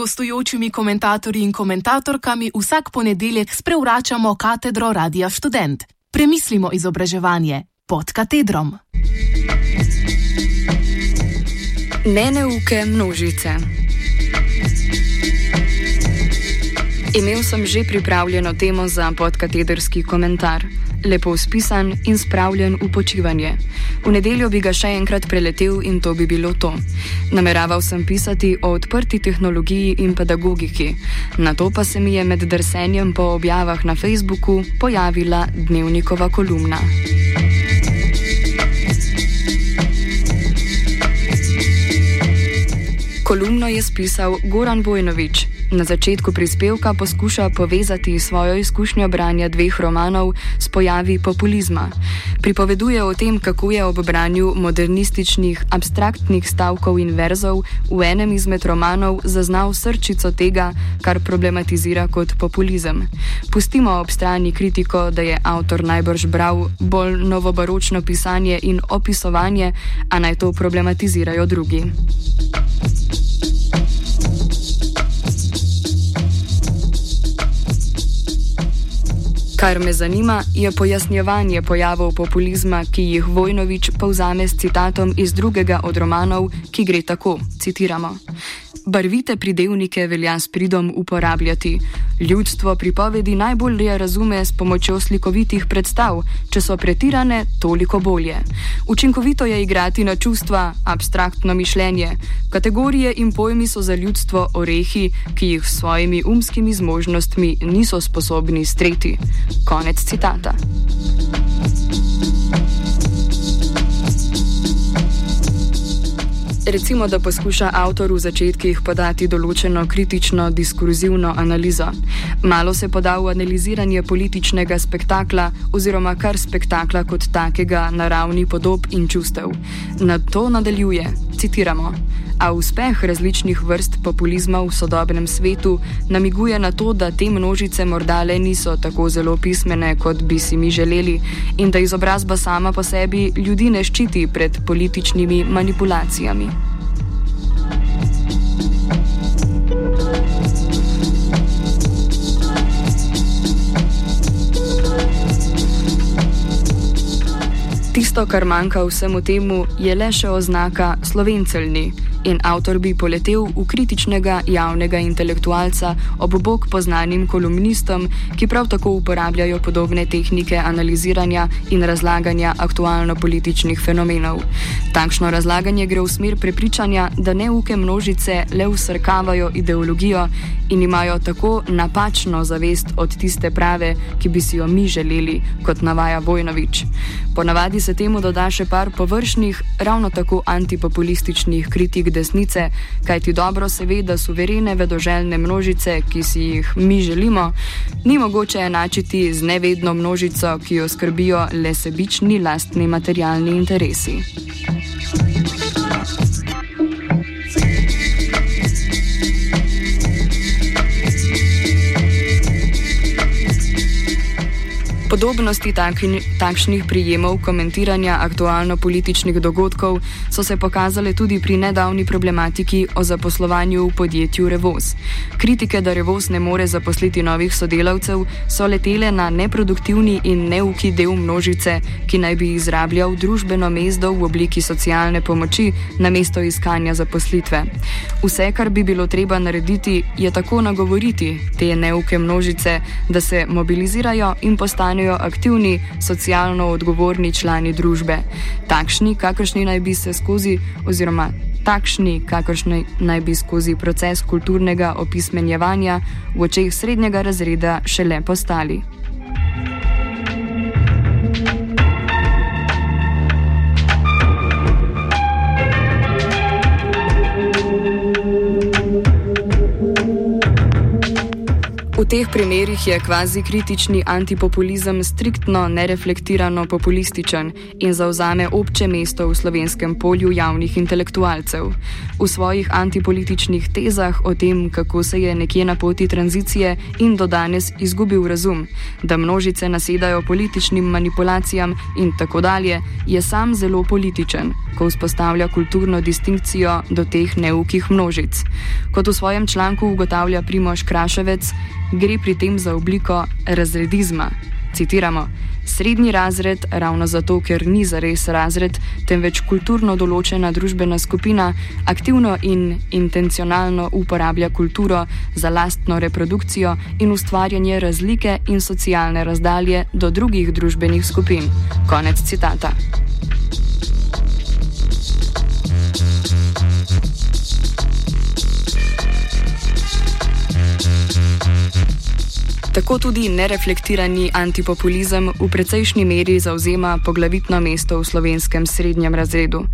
gostujočimi komentatorji in komentatorkami vsak ponedeljek sprevračamo katedro Radia Student. Premislimo izobraževanje pod katedrom. Neneuke množice. Imel sem že pripravljeno temo za podkatederski komentar lepo spisan in spravljen v počivanje. V nedeljo bi ga še enkrat preletel in to bi bilo to. Nameraval sem pisati o odprti tehnologiji in pedagogiki, na to pa se mi je med drsenjem po objavah na Facebooku pojavila dnevnikova kolumna. Kolumno je spisal Goran Vojnovič, Na začetku prispevka poskuša povezati svojo izkušnjo branja dveh romanov s pojavi populizma. Pripoveduje o tem, kako je ob branju modernističnih, abstraktnih stavkov in verzov v enem izmed romanov zaznal srčico tega, kar problematizira kot populizem. Pustimo ob strani kritiko, da je avtor najbrž bral bolj novobaročno pisanje in opisovanje, a naj to problematizirajo drugi. Kar me zanima, je pojasnjevanje pojavov populizma, ki jih Vojnovič povzame s citatom iz drugega od romanov, ki gre tako: citiramo. Barvite pridevnike velja s pridom uporabljati. Ljudstvo pripovedi najbolje razume s pomočjo slikovitih predstav, če so pretirane, toliko bolje. Učinkovito je igrati na čustva, abstraktno mišljenje. Kategorije in pojmi so za ljudstvo orehi, ki jih s svojimi umskimi zmožnostmi niso sposobni streti. Konec citata. Recimo, da poskuša avtor v začetkih podati določeno kritično diskurzivno analizo. Malo se poda v analiziranje političnega spektakla oziroma kar spektakla kot takega na ravni podob in čustev. Na to nadaljuje, citiramo. A uspeh različnih vrst populizma v sodobnem svetu namiguje na to, da te množice morda le niso tako zelo pismene, kot bi si mi želeli, in da izobrazba sama po sebi ljudi ne ščiti pred političnimi manipulacijami. Tisto, kar manjka vsemu temu, je le še oznaka slovencelni in avtor bi poletel v kritičnega javnega intelektualca ob bok poznanim kolumnistom, ki prav tako uporabljajo podobne tehnike analiziranja in razlaganja aktualno-političnih fenomenov. Takšno razlaganje gre v smer prepričanja, da neuke množice le usrkavajo ideologijo in imajo tako napačno zavest od tiste prave, ki bi si jo mi želeli, kot navaja Vojnovič. Ponavadi se temu doda še par površnih, ravno tako antipopulističnih kritik desnice, kajti dobro se ve, da suverene vedoželjne množice, ki si jih mi želimo, ni mogoče enačiti z nevedno množico, ki jo skrbijo le sebični lastni materialni interesi. Podobnosti takni, takšnih prijemov komentiranja aktualno-političnih dogodkov so se pokazale tudi pri nedavni problematiki o zaposlovanju v podjetju Revoz. Kritike, da Revoz ne more zaposliti novih sodelavcev, so letele na neproduktivni in neuki del množice, ki naj bi izrabljal družbeno mesto v obliki socialne pomoči na mesto iskanja zaposlitve. Vse, kar bi bilo treba narediti, je tako nagovoriti te neuke množice, da se mobilizirajo in postanejo postanejo aktivni, socialno odgovorni člani družbe. Takšni, kakršni naj bi se skozi, oziroma takšni, kakršni naj bi skozi proces kulturnega opismenjevanja v očeh srednjega razreda šele postali. Teh primerih je kvazi kritični antipopulizem striktno nereflektirano populističen in zauzame obče mesto v slovenskem polju javnih intelektualcev. V svojih antipolitičnih tezah o tem, kako se je nekje na poti tranzicije in do danes izgubil razum, da množice nasedajo političnim manipulacijam in tako dalje, je sam zelo političen, ko vzpostavlja kulturno distinkcijo do teh neukih množic. Kot v svojem članku ugotavlja Primoš Kraševec, gre pri tem za obliko razredizma. Citiramo: Srednji razred, ravno zato, ker ni zares razred, temveč kulturno določena družbena skupina, aktivno in intencionalno uporablja kulturo za lastno reprodukcijo in ustvarjanje razlike in socialne razdalje do drugih družbenih skupin. Konec citata. Tako tudi nereflektirani antipopulizem v precejšnji meri zauzema poglavitno mesto v slovenskem srednjem razredu.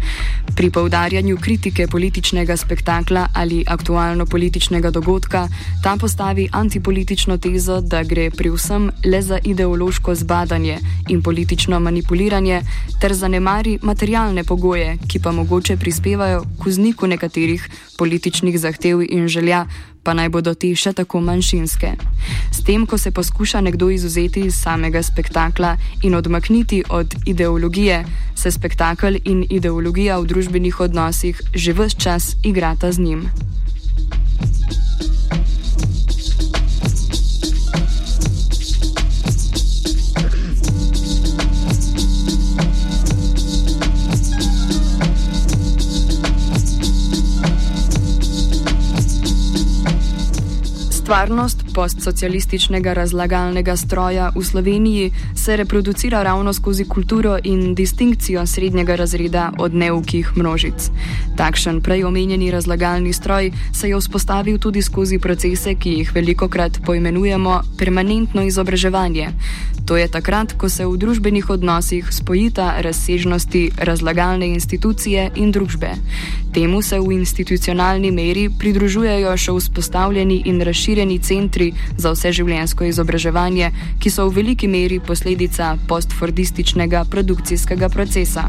Pri poudarjanju kritike političnega spektakla ali aktualno političnega dogodka ta postavi antipolitično tezo, da gre pri vsem le za ideološko zbadanje in politično manipuliranje, ter zanemari materialne pogoje, ki pa mogoče prispevajo k vzniku nekaterih političnih zahtev in želja pa naj bodo te še tako manjšinske. S tem, ko se poskuša nekdo izuzeti iz samega spektakla in odmakniti od ideologije, se spektakel in ideologija v družbenih odnosih že vse čas igrata z njim. Stvarnost postsocialističnega razlagalnega stroja v Sloveniji se reproducira ravno skozi kulturo in distinkcijo srednjega razreda od neukih množic. Takšen prej omenjeni razlagalni stroj se je vzpostavil tudi skozi procese, ki jih veliko krat poimenujemo permanentno izobraževanje. To je takrat, ko se v družbenih odnosih spojita razsežnosti razlagalne institucije in družbe. Temu se v institucionalni meri pridružujejo še vzpostavljeni in razširjeni centri za vseživljenjsko izobraževanje, ki so v veliki meri posledica postfordističnega produkcijskega procesa.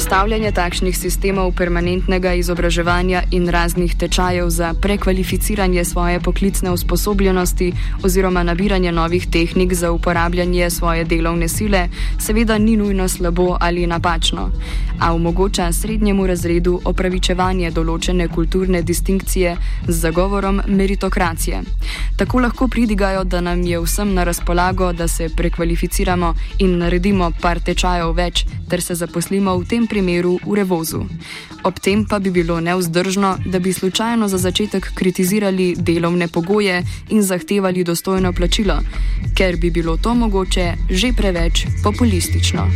Vzpostavljanje takšnih sistemov permanentnega izobraževanja in raznih tečajev za prekvalificiranje svoje poklicne usposobljenosti oziroma nabiranje novih tehnik za uporabljanje svoje delovne sile seveda ni nujno slabo ali napačno, a omogoča srednjemu razredu opravičevanje določene kulturne distinkcije z zagovorom meritokracije. Tako lahko pridigajo, da nam je vsem na razpolago, da se prekvalificiramo in naredimo par tečajev več ter se zaposlimo v tem primeru v revozu. Ob tem pa bi bilo neuzdržno, da bi slučajno za začetek kritizirali delovne pogoje in zahtevali dostojno plačilo, ker bi bilo to mogoče že preveč populistično.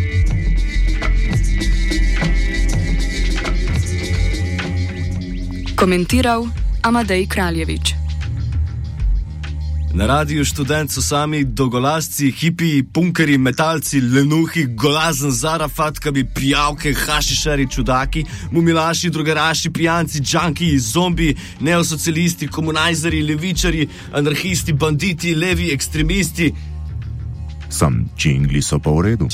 Komentiral Amadej Kraljevič. Na radiju študent so sami dogolasci, hipi, punkeri, metalci, lenuhi, golazen, zarafatkabi, prijavke, hašišari, čudaki, mumilaši, drugaraši, pijanci, džanki, zombi, neosocialisti, komunajzeri, levičari, anarhisti, banditi, levi, ekstremisti. Sam čingli so pa v redu.